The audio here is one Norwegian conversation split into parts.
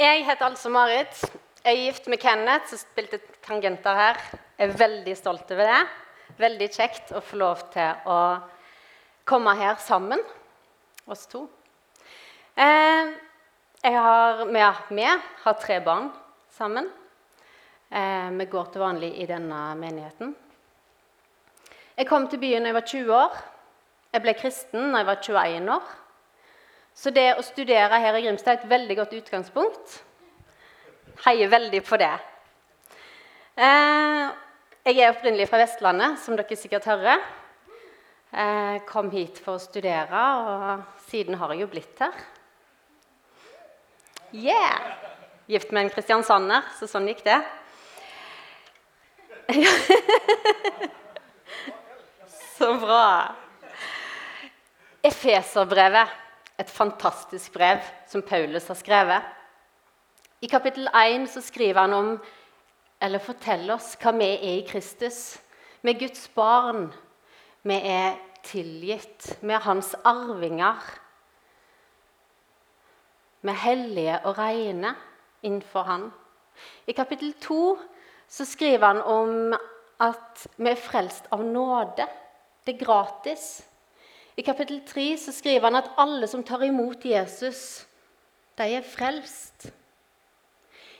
Jeg heter altså Marit. Jeg er gift med Kenneth, som spilte tangenter her. Jeg er veldig stolt over det. Veldig kjekt å få lov til å komme her sammen, oss to. Eh, jeg har, vi, har tre barn sammen. Eh, vi går til vanlig i denne menigheten. Jeg kom til byen da jeg var 20 år. Jeg ble kristen da jeg var 21 år. Så det å studere her i Grimstad er et veldig godt utgangspunkt. Heier veldig på det. Eh, jeg er opprinnelig fra Vestlandet, som dere sikkert hører. Eh, kom hit for å studere, og siden har jeg jo blitt her. Yeah! Gift med en kristiansander, så sånn gikk det. så bra. Efeserbrevet et fantastisk brev som Paulus har skrevet. I kapittel 1 så skriver han om, eller forteller oss hva vi er i Kristus. Vi er Guds barn. Vi er tilgitt. Vi er hans arvinger. Vi er hellige og rene innenfor han. I kapittel 2 så skriver han om at vi er frelst av nåde. Det er gratis. I kapittel 3 så skriver han at alle som tar imot Jesus, de er frelst.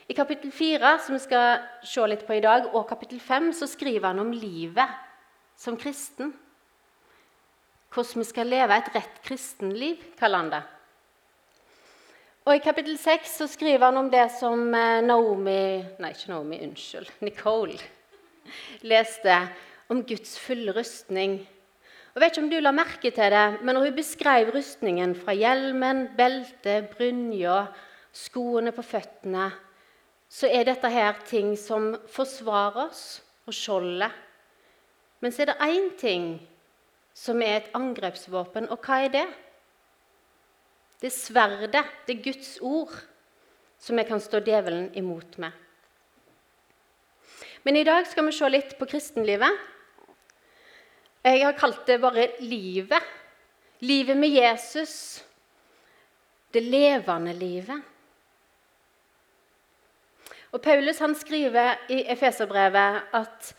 I kapittel 4, som vi skal se litt på i dag, og kapittel 5, så skriver han om livet som kristen. Hvordan vi skal leve et rett kristenliv, kaller han det. Og I kapittel 6 så skriver han om det som eh, Naomi Nei, ikke Naomi, unnskyld. Nicole leste om Guds fulle rustning og vet ikke om du la merke til det, men når hun beskrev rustningen fra hjelmen, beltet, brynja, skoene på føttene, så er dette her ting som forsvarer oss, og skjoldet. Men så er det én ting som er et angrepsvåpen, og hva er det? Det er sverdet, det er Guds ord, som vi kan stå djevelen imot med. Men i dag skal vi se litt på kristenlivet. Jeg har kalt det bare livet. Livet med Jesus. Det levende livet. Og Paulus han skriver i Efeserbrevet at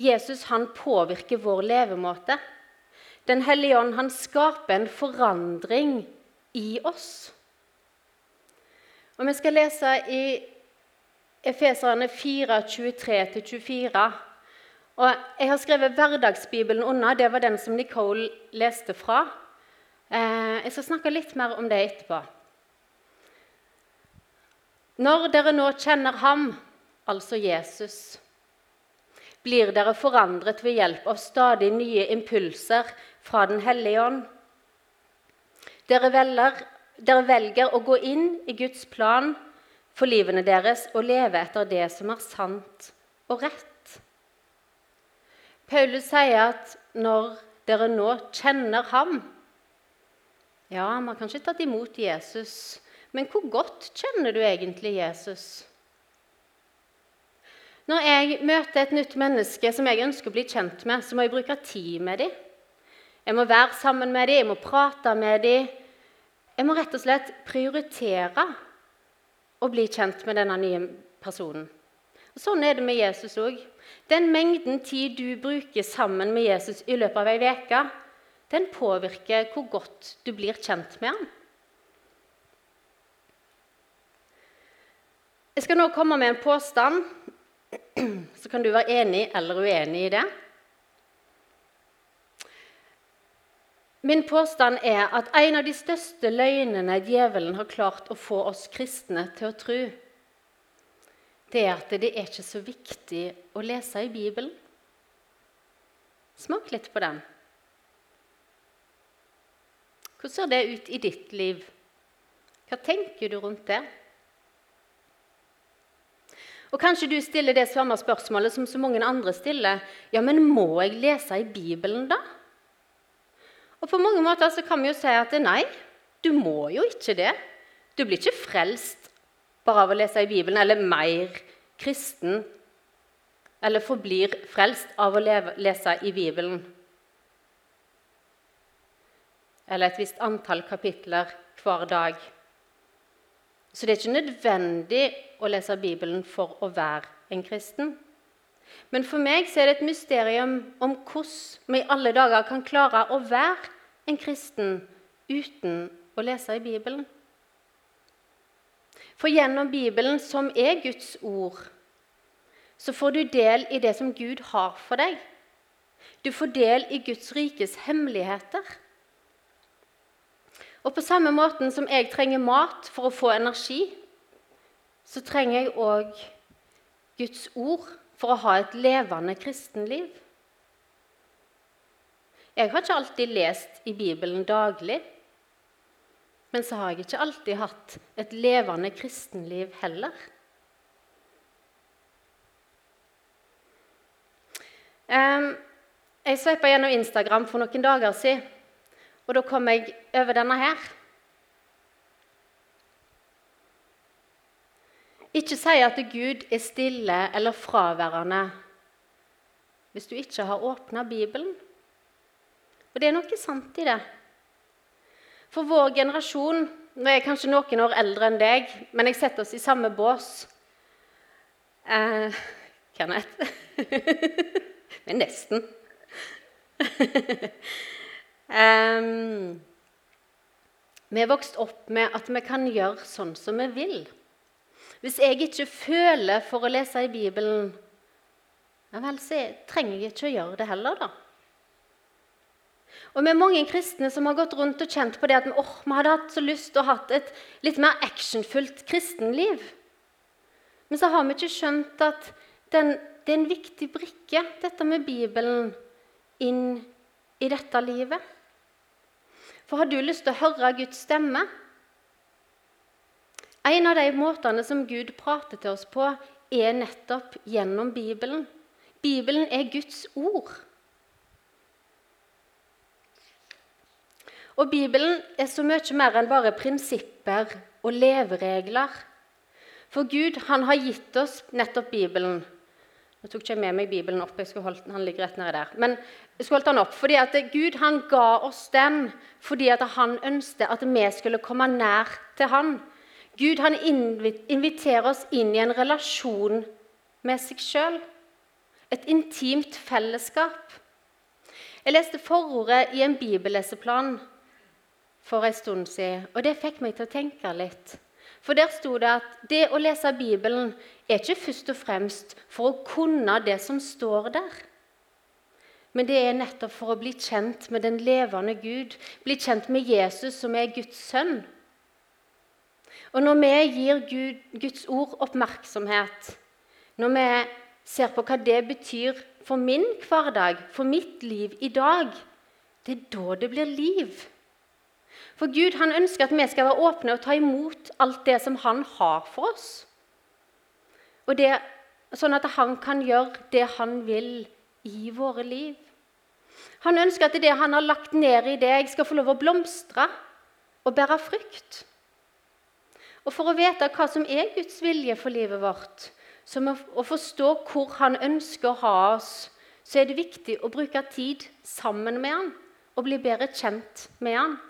Jesus han påvirker vår levemåte. Den hellige ånd han skaper en forandring i oss. Og Vi skal lese i Efeserne 4, 23-24. Og Jeg har skrevet Hverdagsbibelen unna. Det var den som Nicole leste fra. Eh, jeg skal snakke litt mer om det etterpå. Når dere nå kjenner ham, altså Jesus, blir dere forandret ved hjelp av stadig nye impulser fra Den hellige ånd. Dere velger, dere velger å gå inn i Guds plan for livene deres og leve etter det som er sant og rett. Paulus sier at når dere nå kjenner ham Ja, man har kanskje tatt imot Jesus, men hvor godt kjenner du egentlig Jesus? Når jeg møter et nytt menneske som jeg ønsker å bli kjent med, så må jeg bruke tid med dem. Jeg må være sammen med dem, jeg må prate med dem. Jeg må rett og slett prioritere å bli kjent med denne nye personen. Sånn er det med Jesus òg. Den mengden tid du bruker sammen med Jesus i løpet av ei uke, den påvirker hvor godt du blir kjent med ham. Jeg skal nå komme med en påstand, så kan du være enig eller uenig i det. Min påstand er at en av de største løgnene djevelen har klart å få oss kristne til å tro, det er at det er ikke så viktig å lese i Bibelen. Smak litt på den. Hvordan ser det ut i ditt liv? Hva tenker du rundt det? Og Kanskje du stiller det samme spørsmålet som så mange andre stiller. Ja, men må jeg lese i Bibelen, da? Og På mange måter så kan vi jo si at nei, du må jo ikke det. Du blir ikke frelst bare av å lese i Bibelen, eller mer kristen eller forblir frelst av å lese i Bibelen. Eller et visst antall kapitler hver dag. Så det er ikke nødvendig å lese Bibelen for å være en kristen. Men for meg er det et mysterium om hvordan vi i alle dager kan klare å være en kristen uten å lese i Bibelen. For gjennom Bibelen, som er Guds ord, så får du del i det som Gud har for deg. Du får del i Guds rikes hemmeligheter. Og på samme måten som jeg trenger mat for å få energi, så trenger jeg òg Guds ord for å ha et levende kristenliv. Jeg har ikke alltid lest i Bibelen daglig. Men så har jeg ikke alltid hatt et levende kristenliv heller. Jeg sveipa gjennom Instagram for noen dager siden, og da kom jeg over denne her. Ikke si at Gud er stille eller fraværende hvis du ikke har åpna Bibelen. Og det er noe sant i det. For vår generasjon Nå er jeg kanskje noen år eldre enn deg, men jeg setter oss i samme bås. Eh, Kenneth. men nesten. um, vi er vokst opp med at vi kan gjøre sånn som vi vil. Hvis jeg ikke føler for å lese i Bibelen, ja vel, så trenger jeg ikke å gjøre det heller, da. Og Vi er mange kristne som har gått rundt og kjent på det at vi, oh, vi hadde hatt så lyst til å ha et litt mer actionfullt kristenliv. Men så har vi ikke skjønt at den, det er en viktig brikke, dette med Bibelen, inn i dette livet. For har du lyst til å høre Guds stemme? En av de måtene som Gud prater til oss på, er nettopp gjennom Bibelen. Bibelen er Guds ord. Og Bibelen er så mye mer enn bare prinsipper og leveregler. For Gud han har gitt oss nettopp Bibelen. Nå tok ikke jeg med meg Bibelen opp, jeg skulle holdt, han ligger rett nede der. Men jeg skulle holdt den opp fordi at Gud han ga oss den fordi at han ønsket at vi skulle komme nær til han. Gud han inviterer oss inn i en relasjon med seg sjøl. Et intimt fellesskap. Jeg leste forordet i en bibelleseplan for en stund siden, og det fikk meg til å tenke litt. For der sto det at det å lese Bibelen er ikke først og fremst for å kunne det som står der. Men det er nettopp for å bli kjent med den levende Gud, bli kjent med Jesus, som er Guds sønn. Og når vi gir Gud, Guds ord oppmerksomhet, når vi ser på hva det betyr for min hverdag, for mitt liv i dag, det er da det blir liv. For Gud han ønsker at vi skal være åpne og ta imot alt det som han har for oss. Og det, sånn at han kan gjøre det han vil i våre liv. Han ønsker at det han har lagt ned i deg, skal få lov å blomstre og bære frukt. Og For å vite hva som er Guds vilje for livet vårt, som å forstå hvor han ønsker å ha oss, så er det viktig å bruke tid sammen med han og bli bedre kjent med han.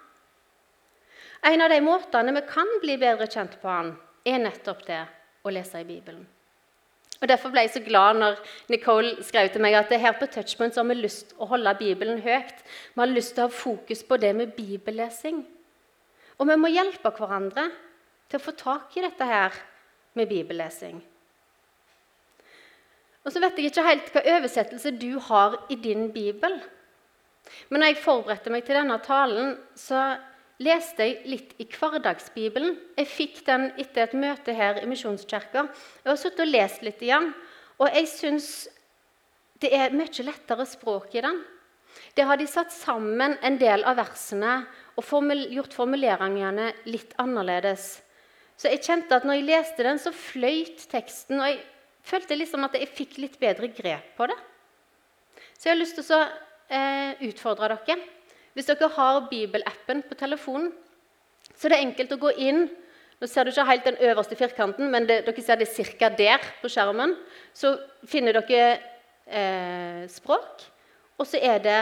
En av de måtene vi kan bli bedre kjent på han, er nettopp det å lese i Bibelen. Og Derfor ble jeg så glad når Nicole skrev til meg at her på Touchpoint har vi lyst til å holde Bibelen høyt. Vi har lyst til å ha fokus på det med bibellesing. Og vi må hjelpe hverandre til å få tak i dette her med bibellesing. Og så vet jeg ikke helt hva oversettelse du har i din bibel. Men når jeg forberedte meg til denne talen, så leste jeg litt i Hverdagsbibelen. Jeg fikk den etter et møte her i Misjonskirka. Jeg har sittet og lest litt igjen, og jeg syns det er mye lettere språk i den. Det har de satt sammen en del av versene og formul gjort formuleringene litt annerledes. Så jeg kjente at når jeg leste den, så fløyt teksten, og jeg følte liksom at jeg fikk litt bedre grep på det. Så jeg har lyst til å eh, utfordre dere. Hvis dere har bibelappen på telefonen, så er det enkelt å gå inn Nå ser du ikke helt den øverste firkanten, men det, dere ser det ca. der på skjermen. Så finner dere eh, språk, og så er det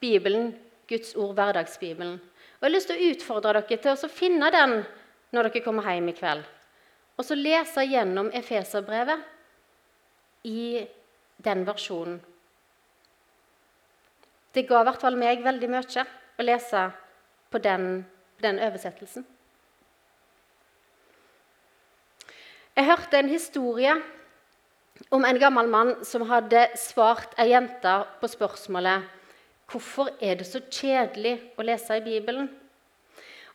Bibelen, Guds ord, hverdagsbibelen. Og Jeg har lyst til å utfordre dere til å finne den når dere kommer hjem i kveld, og så lese gjennom Efeserbrevet i den versjonen. Det ga i hvert fall meg veldig mye å lese på den, den oversettelsen. Jeg hørte en historie om en gammel mann som hadde svart ei jente på spørsmålet 'Hvorfor er det så kjedelig å lese i Bibelen?'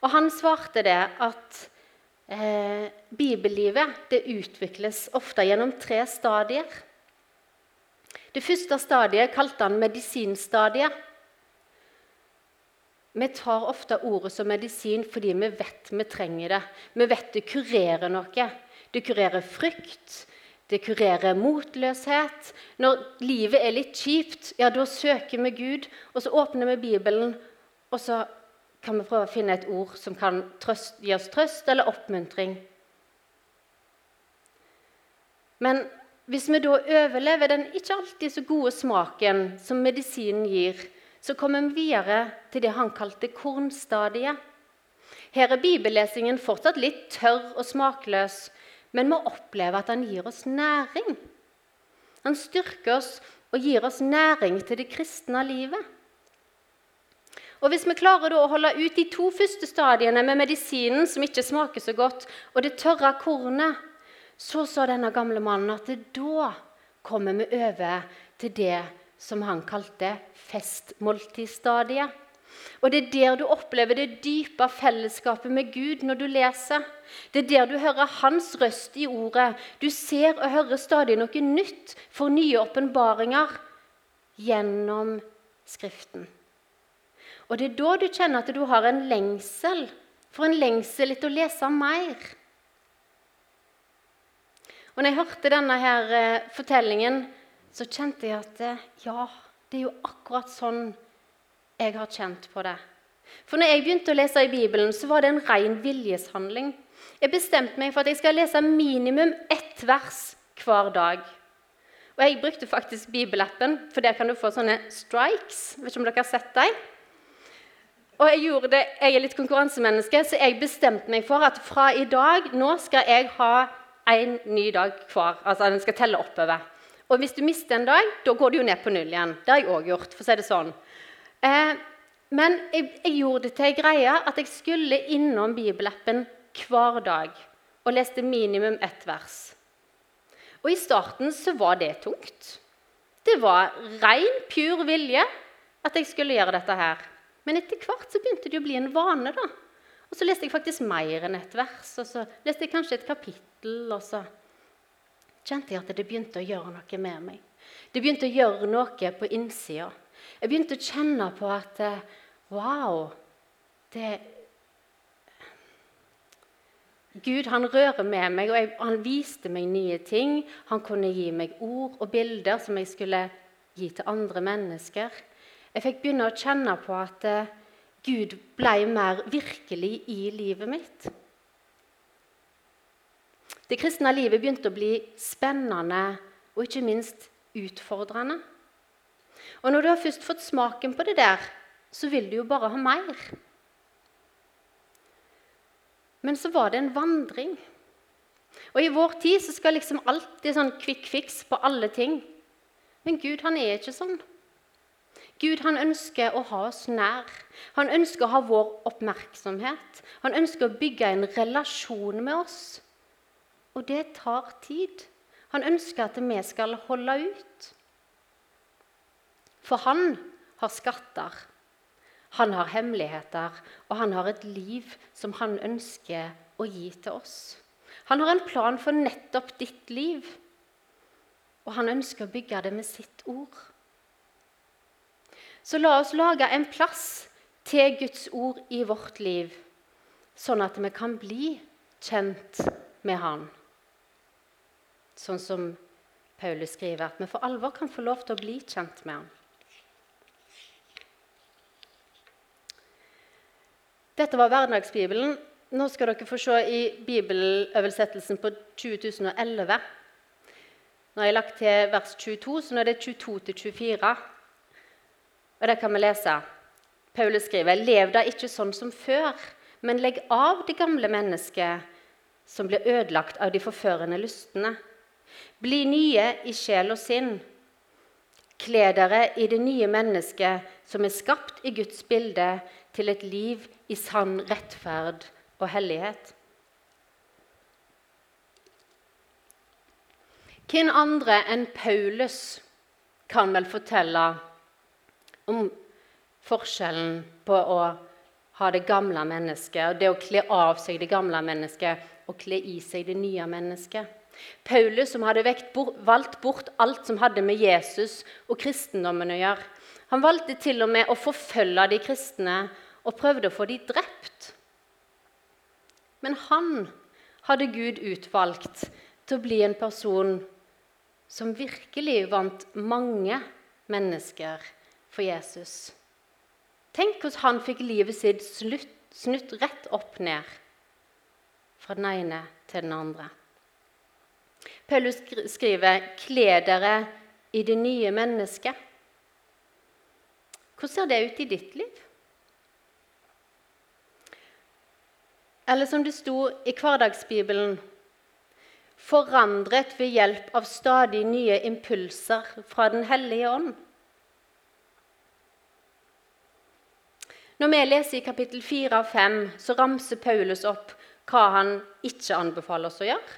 Og Han svarte det at eh, bibellivet det utvikles ofte gjennom tre stadier. Det første stadiet kalte han medisinstadiet. Vi tar ofte ordet som medisin fordi vi vet vi trenger det. Vi vet det kurerer noe. Det kurerer frykt, det kurerer motløshet. Når livet er litt kjipt, ja, da søker vi Gud, og så åpner vi Bibelen, og så kan vi prøve å finne et ord som kan trøst, gi oss trøst eller oppmuntring. Men hvis vi da overlever den ikke alltid så gode smaken som medisinen gir, så kommer vi videre til det han kalte kornstadiet. Her er bibellesingen fortsatt litt tørr og smakløs, men vi opplever at han gir oss næring. Han styrker oss og gir oss næring til det kristne livet. Og Hvis vi klarer å holde ut de to første stadiene med medisinen som ikke smaker så godt, og det tørre kornet, så sa denne gamle mannen at da kommer vi over til det som han kalte festmåltidsstadiet. Og Det er der du opplever det dype fellesskapet med Gud når du leser. Det er der du hører hans røst i ordet. Du ser og hører stadig noe nytt, for nye åpenbaringer gjennom Skriften. Og det er da du kjenner at du har en lengsel, for en lengsel etter å lese mer. Og når jeg hørte denne her eh, fortellingen, så kjente jeg at eh, ja, det er jo akkurat sånn jeg har kjent på det. For når jeg begynte å lese i Bibelen, så var det en ren viljeshandling. Jeg bestemte meg for at jeg skal lese minimum ett vers hver dag. Og jeg brukte faktisk bibelappen, for der kan du få sånne strikes. Vet ikke om dere har sett dem? Og jeg gjorde det, jeg er litt konkurransemenneske, så jeg bestemte meg for at fra i dag nå skal jeg ha en ny dag hver. Altså den skal telle oppover. Og hvis du mister en dag, da går du jo ned på null igjen. Det har jeg òg gjort. for å si det sånn. Eh, men jeg, jeg, gjorde det til ei greie at jeg skulle innom bibelappen hver dag og leste minimum ett vers. Og I starten så var det tungt. Det var ren, pur vilje at jeg skulle gjøre dette her. Men etter hvert så begynte det å bli en vane. da. Og Så leste jeg faktisk mer enn ett vers, og så leste jeg kanskje et kapittel. Og så kjente jeg at det begynte å gjøre noe med meg. Det begynte å gjøre noe på innsida. Jeg begynte å kjenne på at eh, Wow! Det Gud han rører med meg, og jeg, han viste meg nye ting. Han kunne gi meg ord og bilder som jeg skulle gi til andre mennesker. Jeg fikk begynne å kjenne på at eh, Gud ble mer virkelig i livet mitt. Det kristne livet begynte å bli spennende og ikke minst utfordrende. Og når du har først fått smaken på det der, så vil du jo bare ha mer. Men så var det en vandring. Og i vår tid så skal liksom alltid sånn quick fix på alle ting. Men Gud, han er ikke sånn. Gud han ønsker å ha oss nær. Han ønsker å ha vår oppmerksomhet. Han ønsker å bygge en relasjon med oss. Og det tar tid. Han ønsker at vi skal holde ut. For han har skatter, han har hemmeligheter, og han har et liv som han ønsker å gi til oss. Han har en plan for nettopp ditt liv, og han ønsker å bygge det med sitt ord. Så la oss lage en plass til Guds ord i vårt liv, sånn at vi kan bli kjent med Han. Sånn som Paulus skriver, at vi for alvor kan få lov til å bli kjent med ham. Dette var hverdagsbibelen. Nå skal dere få se i bibeloversettelsen på 2011. Nå har jeg lagt til vers 22, så nå er det 22 til 24. Og der kan vi lese. Paulus skriver.: Lev da ikke sånn som før, men legg av det gamle mennesket som blir ødelagt av de forførende lystene. Bli nye i sjel og sinn. Kle dere i det nye mennesket som er skapt i Guds bilde, til et liv i sann rettferd og hellighet. Hvem andre enn Paulus kan vel fortelle om forskjellen på å ha det gamle mennesket, og det å kle av seg det gamle mennesket og kle i seg det nye mennesket. Paulus, som hadde valgt bort alt som hadde med Jesus og kristendommen å gjøre, han valgte til og med å forfølge de kristne og prøvde å få de drept. Men han hadde Gud utvalgt til å bli en person som virkelig vant mange mennesker for Jesus. Tenk hvordan han fikk livet sitt snutt rett opp ned fra den ene til den andre. Paulus skriver 'Kle dere i det nye mennesket'. Hvordan ser det ut i ditt liv? Eller som det sto i Hverdagsbibelen forandret ved hjelp av stadig nye impulser fra Den hellige ånd. Når vi leser i kapittel 4 og 5, så ramser Paulus opp hva han ikke anbefaler oss å gjøre,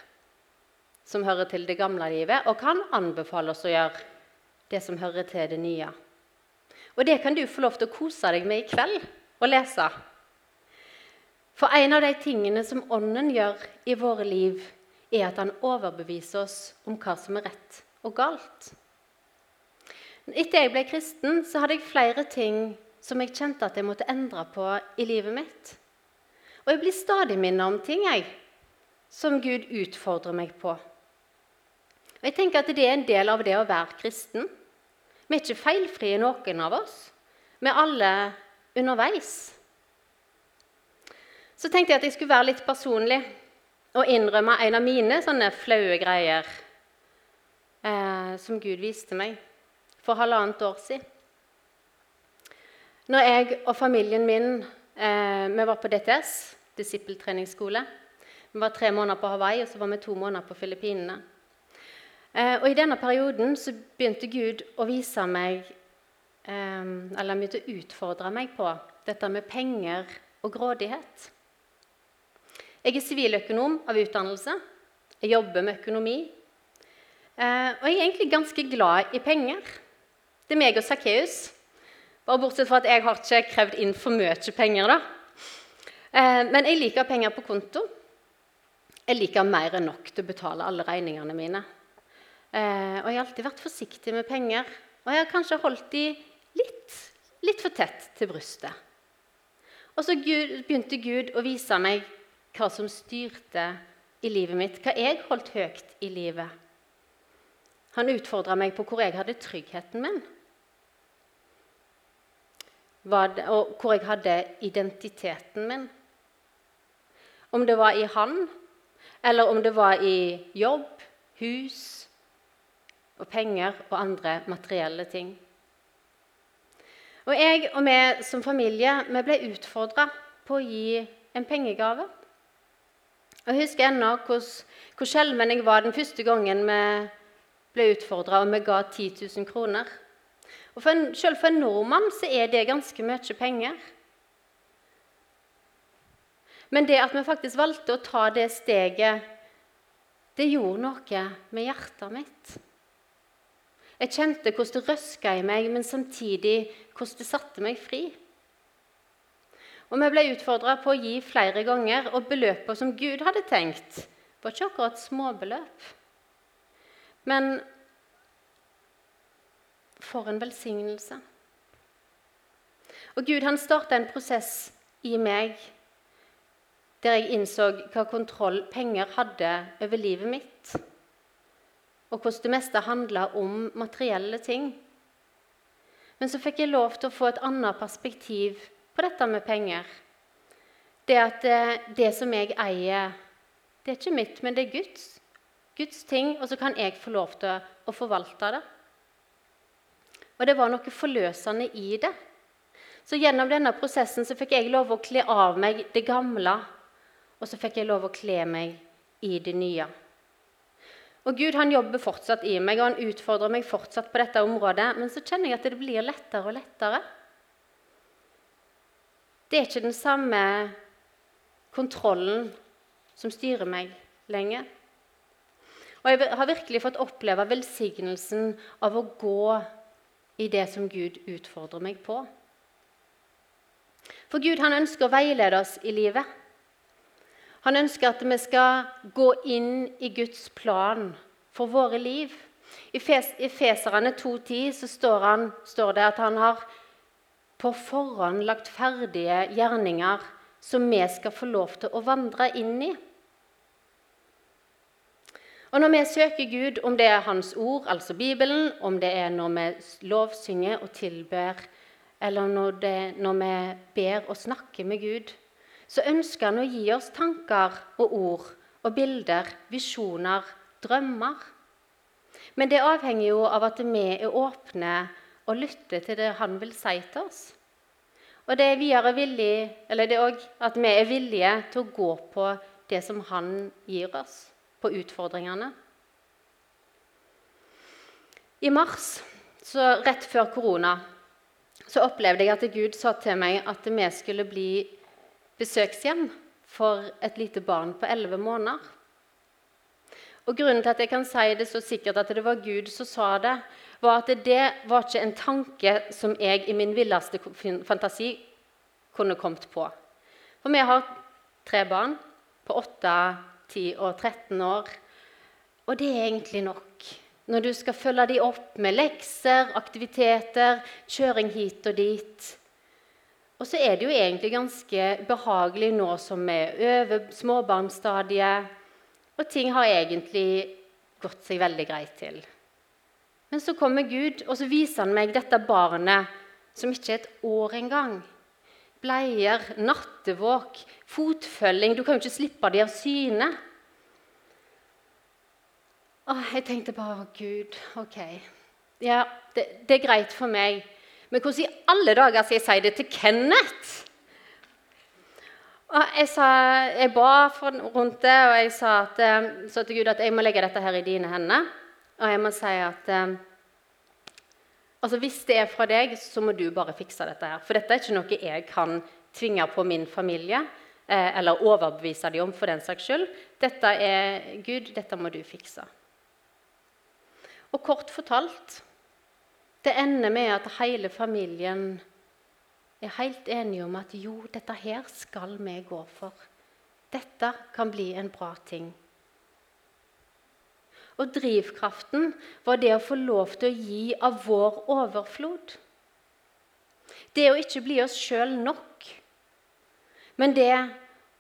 som hører til det gamle livet, og kan anbefale oss å gjøre, det som hører til det nye. Og Det kan du få lov til å kose deg med i kveld og lese. For en av de tingene som Ånden gjør i våre liv, er at han overbeviser oss om hva som er rett og galt. Etter jeg ble kristen, så hadde jeg flere ting som jeg kjente at jeg måtte endre på i livet mitt. Og jeg blir stadig minnet om ting jeg, som Gud utfordrer meg på. Og jeg tenker at Det er en del av det å være kristen. Vi er ikke feilfrie, noen av oss. Vi er alle underveis. Så tenkte jeg at jeg skulle være litt personlig og innrømme en av mine sånne flaue greier eh, som Gud viste meg for halvannet år siden. Når jeg og familien min eh, vi var på DTS, disippeltreningsskole Vi var tre måneder på Hawaii og så var vi to måneder på Filippinene. Eh, og I denne perioden så begynte Gud å vise meg eh, Eller han begynte å utfordre meg på dette med penger og grådighet. Jeg er siviløkonom av utdannelse. Jeg jobber med økonomi. Eh, og jeg er egentlig ganske glad i penger. Det er meg og Sakkeus. Bare bortsett fra at jeg har ikke krevd inn for mye penger. da. Eh, men jeg liker penger på konto. Jeg liker mer enn nok til å betale alle regningene mine. Eh, og jeg har alltid vært forsiktig med penger. Og jeg har kanskje holdt de litt, litt for tett til brystet. Og så begynte Gud å vise meg hva som styrte i livet mitt, hva jeg holdt høyt i livet. Han utfordra meg på hvor jeg hadde tryggheten min, og hvor jeg hadde identiteten min. Om det var i han, eller om det var i jobb, hus og penger og andre materielle ting. Og jeg og vi som familie vi ble utfordra på å gi en pengegave. Og Jeg husker ennå hvor, hvor skjelven jeg var den første gangen vi ble utfordra og vi ga 10 000 kroner. Og for en, Selv for en nordmann så er det ganske mye penger. Men det at vi faktisk valgte å ta det steget, det gjorde noe med hjertet mitt. Jeg kjente hvordan det røska i meg, men samtidig hvordan det satte meg fri. Og Vi ble utfordra på å gi flere ganger, og beløpene som Gud hadde tenkt, var ikke akkurat småbeløp. Men for en velsignelse. Og Gud han starta en prosess i meg der jeg innså hva kontroll penger hadde over livet mitt, og hvordan det meste handla om materielle ting. Men så fikk jeg lov til å få et annet perspektiv på dette med penger. Det at eh, det som jeg eier, det er ikke mitt, men det er Guds. Guds ting, og så kan jeg få lov til å forvalte det. Og det var noe forløsende i det. Så gjennom denne prosessen så fikk jeg lov å kle av meg det gamle, og så fikk jeg lov å kle meg i det nye. Og Gud han jobber fortsatt i meg, og han utfordrer meg fortsatt på dette området. Men så kjenner jeg at det blir lettere og lettere. Det er ikke den samme kontrollen som styrer meg lenger. Og jeg har virkelig fått oppleve velsignelsen av å gå i det som Gud utfordrer meg på. For Gud han ønsker å veilede oss i livet. Han ønsker at vi skal gå inn i Guds plan for våre liv. I Feserne 2,10 står, står det at han har på forhånd lagt ferdige gjerninger som vi skal få lov til å vandre inn i. Og Når vi søker Gud, om det er Hans ord, altså Bibelen, om det er når vi lovsynger og tilber, eller når, det, når vi ber og snakker med Gud, så ønsker Han å gi oss tanker og ord og bilder, visjoner, drømmer. Men det avhenger jo av at vi er åpne og lytter til det Han vil si til oss. Og det er videre villig, eller det òg at vi er villige til å gå på det som Han gir oss, på utfordringene. I mars, rett før korona, så opplevde jeg at Gud sa til meg at vi skulle bli besøkshjem for et lite barn på elleve måneder. Og Grunnen til at jeg kan si det så sikkert at det var Gud som sa det, var at det var ikke en tanke som jeg i min villeste fantasi kunne kommet på. For vi har tre barn på 8, 10 og 13 år. Og det er egentlig nok. Når du skal følge dem opp med lekser, aktiviteter, kjøring hit og dit. Og så er det jo egentlig ganske behagelig nå som vi er over småbarnsstadiet, og ting har egentlig gått seg veldig greit til. Men så kommer Gud, og så viser han meg dette barnet som ikke er et år engang. Bleier, nattevåk, fotfølging Du kan jo ikke slippe de av syne. Åh, jeg tenkte bare Gud, OK. Ja, det, det er greit for meg. Men hvordan i alle dager skal jeg si det til Kenneth? Og jeg, sa, jeg ba rundt det, og jeg sa at, eh, så til Gud at jeg må legge dette her i dine hender. Og jeg må si at eh, altså hvis det er fra deg, så må du bare fikse dette her. For dette er ikke noe jeg kan tvinge på min familie eh, eller overbevise dem om for den saks skyld. Dette er Gud, dette må du fikse. Og kort fortalt det ender med at hele familien er helt enige om at jo, dette her skal vi gå for. Dette kan bli en bra ting. Og drivkraften var det å få lov til å gi av vår overflod. Det å ikke bli oss sjøl nok, men det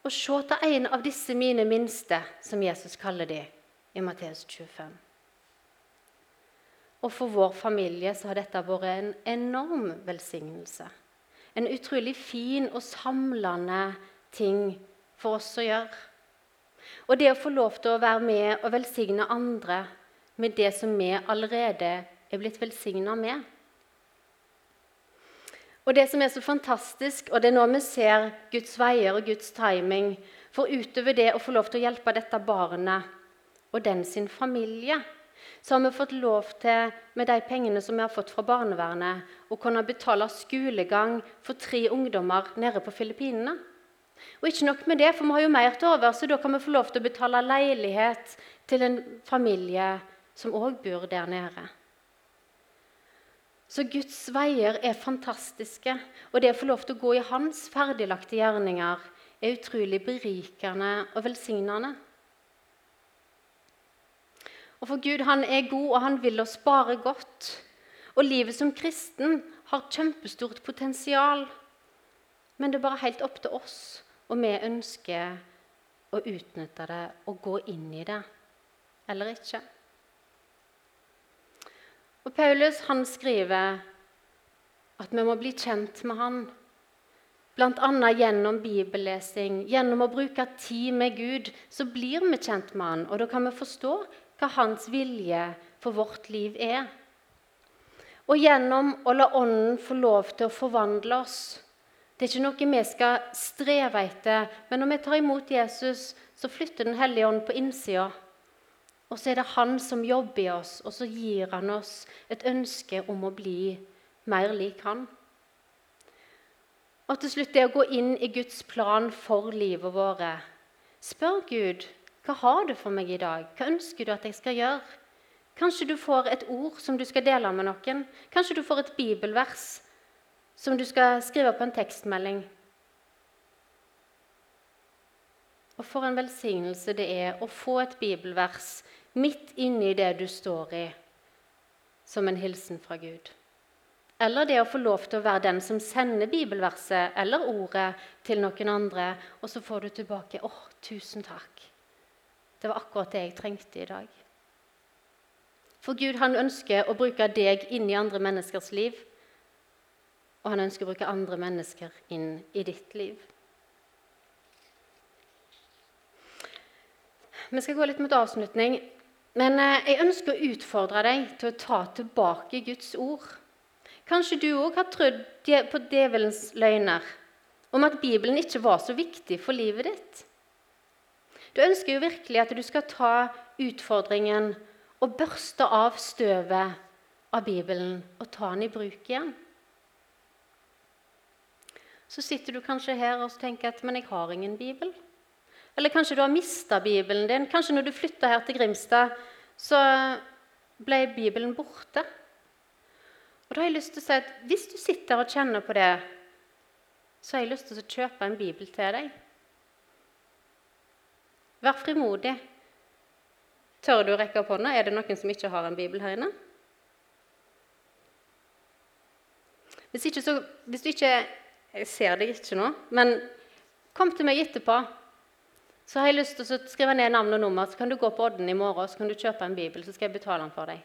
å se til en av disse mine minste, som Jesus kaller de i Matteus 25. Og for vår familie så har dette vært en enorm velsignelse. En utrolig fin og samlende ting for oss å gjøre. Og det å få lov til å være med og velsigne andre med det som vi allerede er blitt velsigna med. Og det som er så fantastisk, og det er nå vi ser Guds veier og Guds timing For utover det å få lov til å hjelpe dette barnet og den sin familie, så har vi fått lov til, med de pengene som vi har fått fra barnevernet, å kunne betale skolegang for tre ungdommer nede på Filippinene. Og ikke nok med det, for vi har jo mer til over, så da kan vi få lov til å betale leilighet til en familie som òg bor der nede. Så Guds veier er fantastiske, og det å få lov til å gå i Hans ferdiglagte gjerninger er utrolig berikende og velsignende. Og for Gud han er god, og han vil oss bare godt. Og livet som kristen har kjempestort potensial. Men det er bare helt opp til oss, og vi ønsker å utnytte det og gå inn i det eller ikke. Og Paulus han skriver at vi må bli kjent med han. Bl.a. gjennom bibellesing, gjennom å bruke tid med Gud, så blir vi kjent med han, og da kan vi forstå hva hans vilje for vårt liv er. og gjennom å la Ånden få lov til å forvandle oss. Det er ikke noe vi skal streve etter, men når vi tar imot Jesus, så flytter Den hellige ånd på innsida. Og så er det Han som jobber i oss, og så gir Han oss et ønske om å bli mer lik Han. Og til slutt det å gå inn i Guds plan for livet våre. Spør Gud hva har du for meg i dag? Hva ønsker du at jeg skal gjøre? Kanskje du får et ord som du skal dele med noen. Kanskje du får et bibelvers som du skal skrive på en tekstmelding. Og for en velsignelse det er å få et bibelvers midt inni det du står i, som en hilsen fra Gud. Eller det å få lov til å være den som sender bibelverset eller ordet til noen andre, og så får du tilbake 'Å, tusen takk'. Det var akkurat det jeg trengte i dag. For Gud han ønsker å bruke deg inn i andre menneskers liv. Og han ønsker å bruke andre mennesker inn i ditt liv. Vi skal gå litt mot avslutning. Men eh, jeg ønsker å utfordre deg til å ta tilbake Guds ord. Kanskje du òg har trodd på djevelens løgner om at Bibelen ikke var så viktig for livet ditt. Du ønsker jo virkelig at du skal ta utfordringen og børste av støvet av Bibelen og ta den i bruk igjen. Så sitter du kanskje her og tenker at 'men jeg har ingen bibel'. Eller kanskje du har mista Bibelen din. Kanskje når du flytta her til Grimstad, så ble Bibelen borte. Og da har jeg lyst til å si at Hvis du sitter og kjenner på det, så har jeg lyst til å kjøpe en bibel til deg. Vær frimodig. Tør du å rekke opp hånda? Er det noen som ikke har en bibel her inne? Hvis, ikke, så, hvis du ikke Jeg ser deg ikke nå, men kom til meg etterpå. Så har jeg lyst til å skrive ned navn og nummer, så kan du gå på Odden i morgen så kan du kjøpe en bibel, så skal jeg betale den for deg.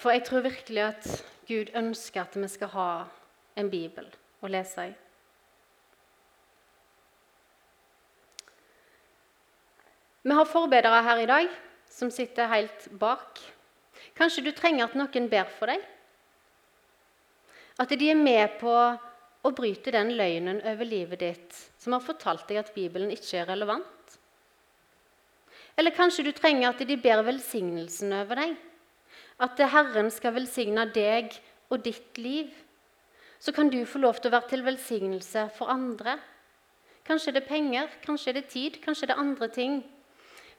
For jeg tror virkelig at Gud ønsker at vi skal ha en bibel å lese i. Vi har forbedere her i dag som sitter helt bak. Kanskje du trenger at noen ber for deg? At de er med på å bryte den løgnen over livet ditt som har fortalt deg at Bibelen ikke er relevant? Eller kanskje du trenger at de ber velsignelsen over deg? At Herren skal velsigne deg og ditt liv? Så kan du få lov til å være til velsignelse for andre. Kanskje det er penger, kanskje det er tid, kanskje det er andre ting.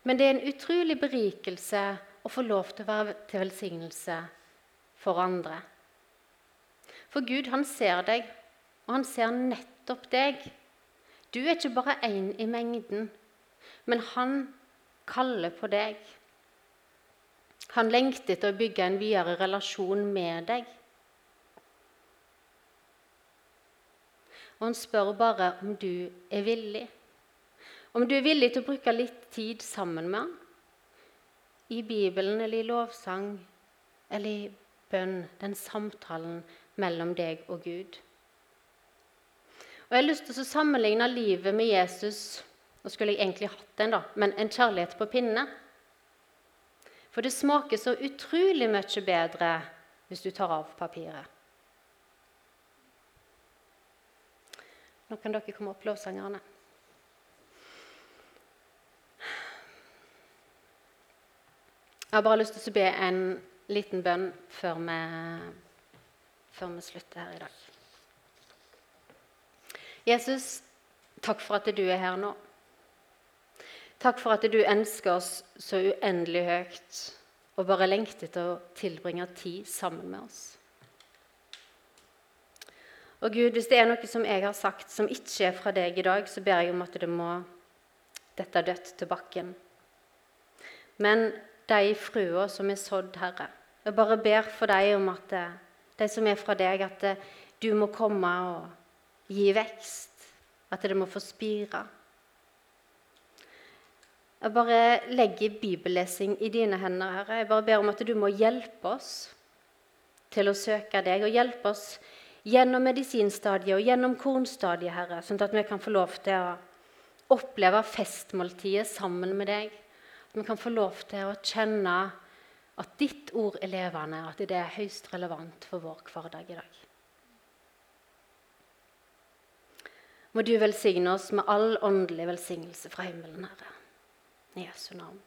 Men det er en utrolig berikelse å få lov til å være til velsignelse for andre. For Gud, han ser deg, og han ser nettopp deg. Du er ikke bare én i mengden, men han kaller på deg. Han lengter etter å bygge en videre relasjon med deg. Og han spør bare om du er villig. Om du er villig til å bruke litt tid sammen med han, i Bibelen eller i lovsang eller i bønn, den samtalen mellom deg og Gud. Og Jeg har lyst til å sammenligne livet med Jesus Nå skulle jeg egentlig hatt en, da, men en kjærlighet på pinne. For det smaker så utrolig mye bedre hvis du tar av papiret. Nå kan dere komme opp, lovsangerne. Jeg har bare lyst til å be en liten bønn før vi, før vi slutter her i dag. Jesus, takk for at du er her nå. Takk for at du ønsker oss så uendelig høyt og bare lengter til å tilbringe tid sammen med oss. Og Gud, Hvis det er noe som jeg har sagt som ikke er fra deg i dag, så ber jeg om at det må dette dødt til bakken. Men de frøene som er sådd, Herre. Jeg bare ber for deg om at det de som er fra deg, at eh, du må komme og gi vekst. At det må få spire. Jeg bare legger bibellesing i dine hender, Herre. Jeg bare ber om at du må hjelpe oss til å søke deg, og hjelpe oss gjennom medisinstadiet og gjennom kornstadiet, Herre, sånn at vi kan få lov til å oppleve festmåltidet sammen med deg. Vi kan få lov til å kjenne At ditt ord er levende, at det er høyst relevant for vår hverdag i dag. Må du velsigne oss med all åndelig velsignelse fra himmelen, Herre. I Jesu navn.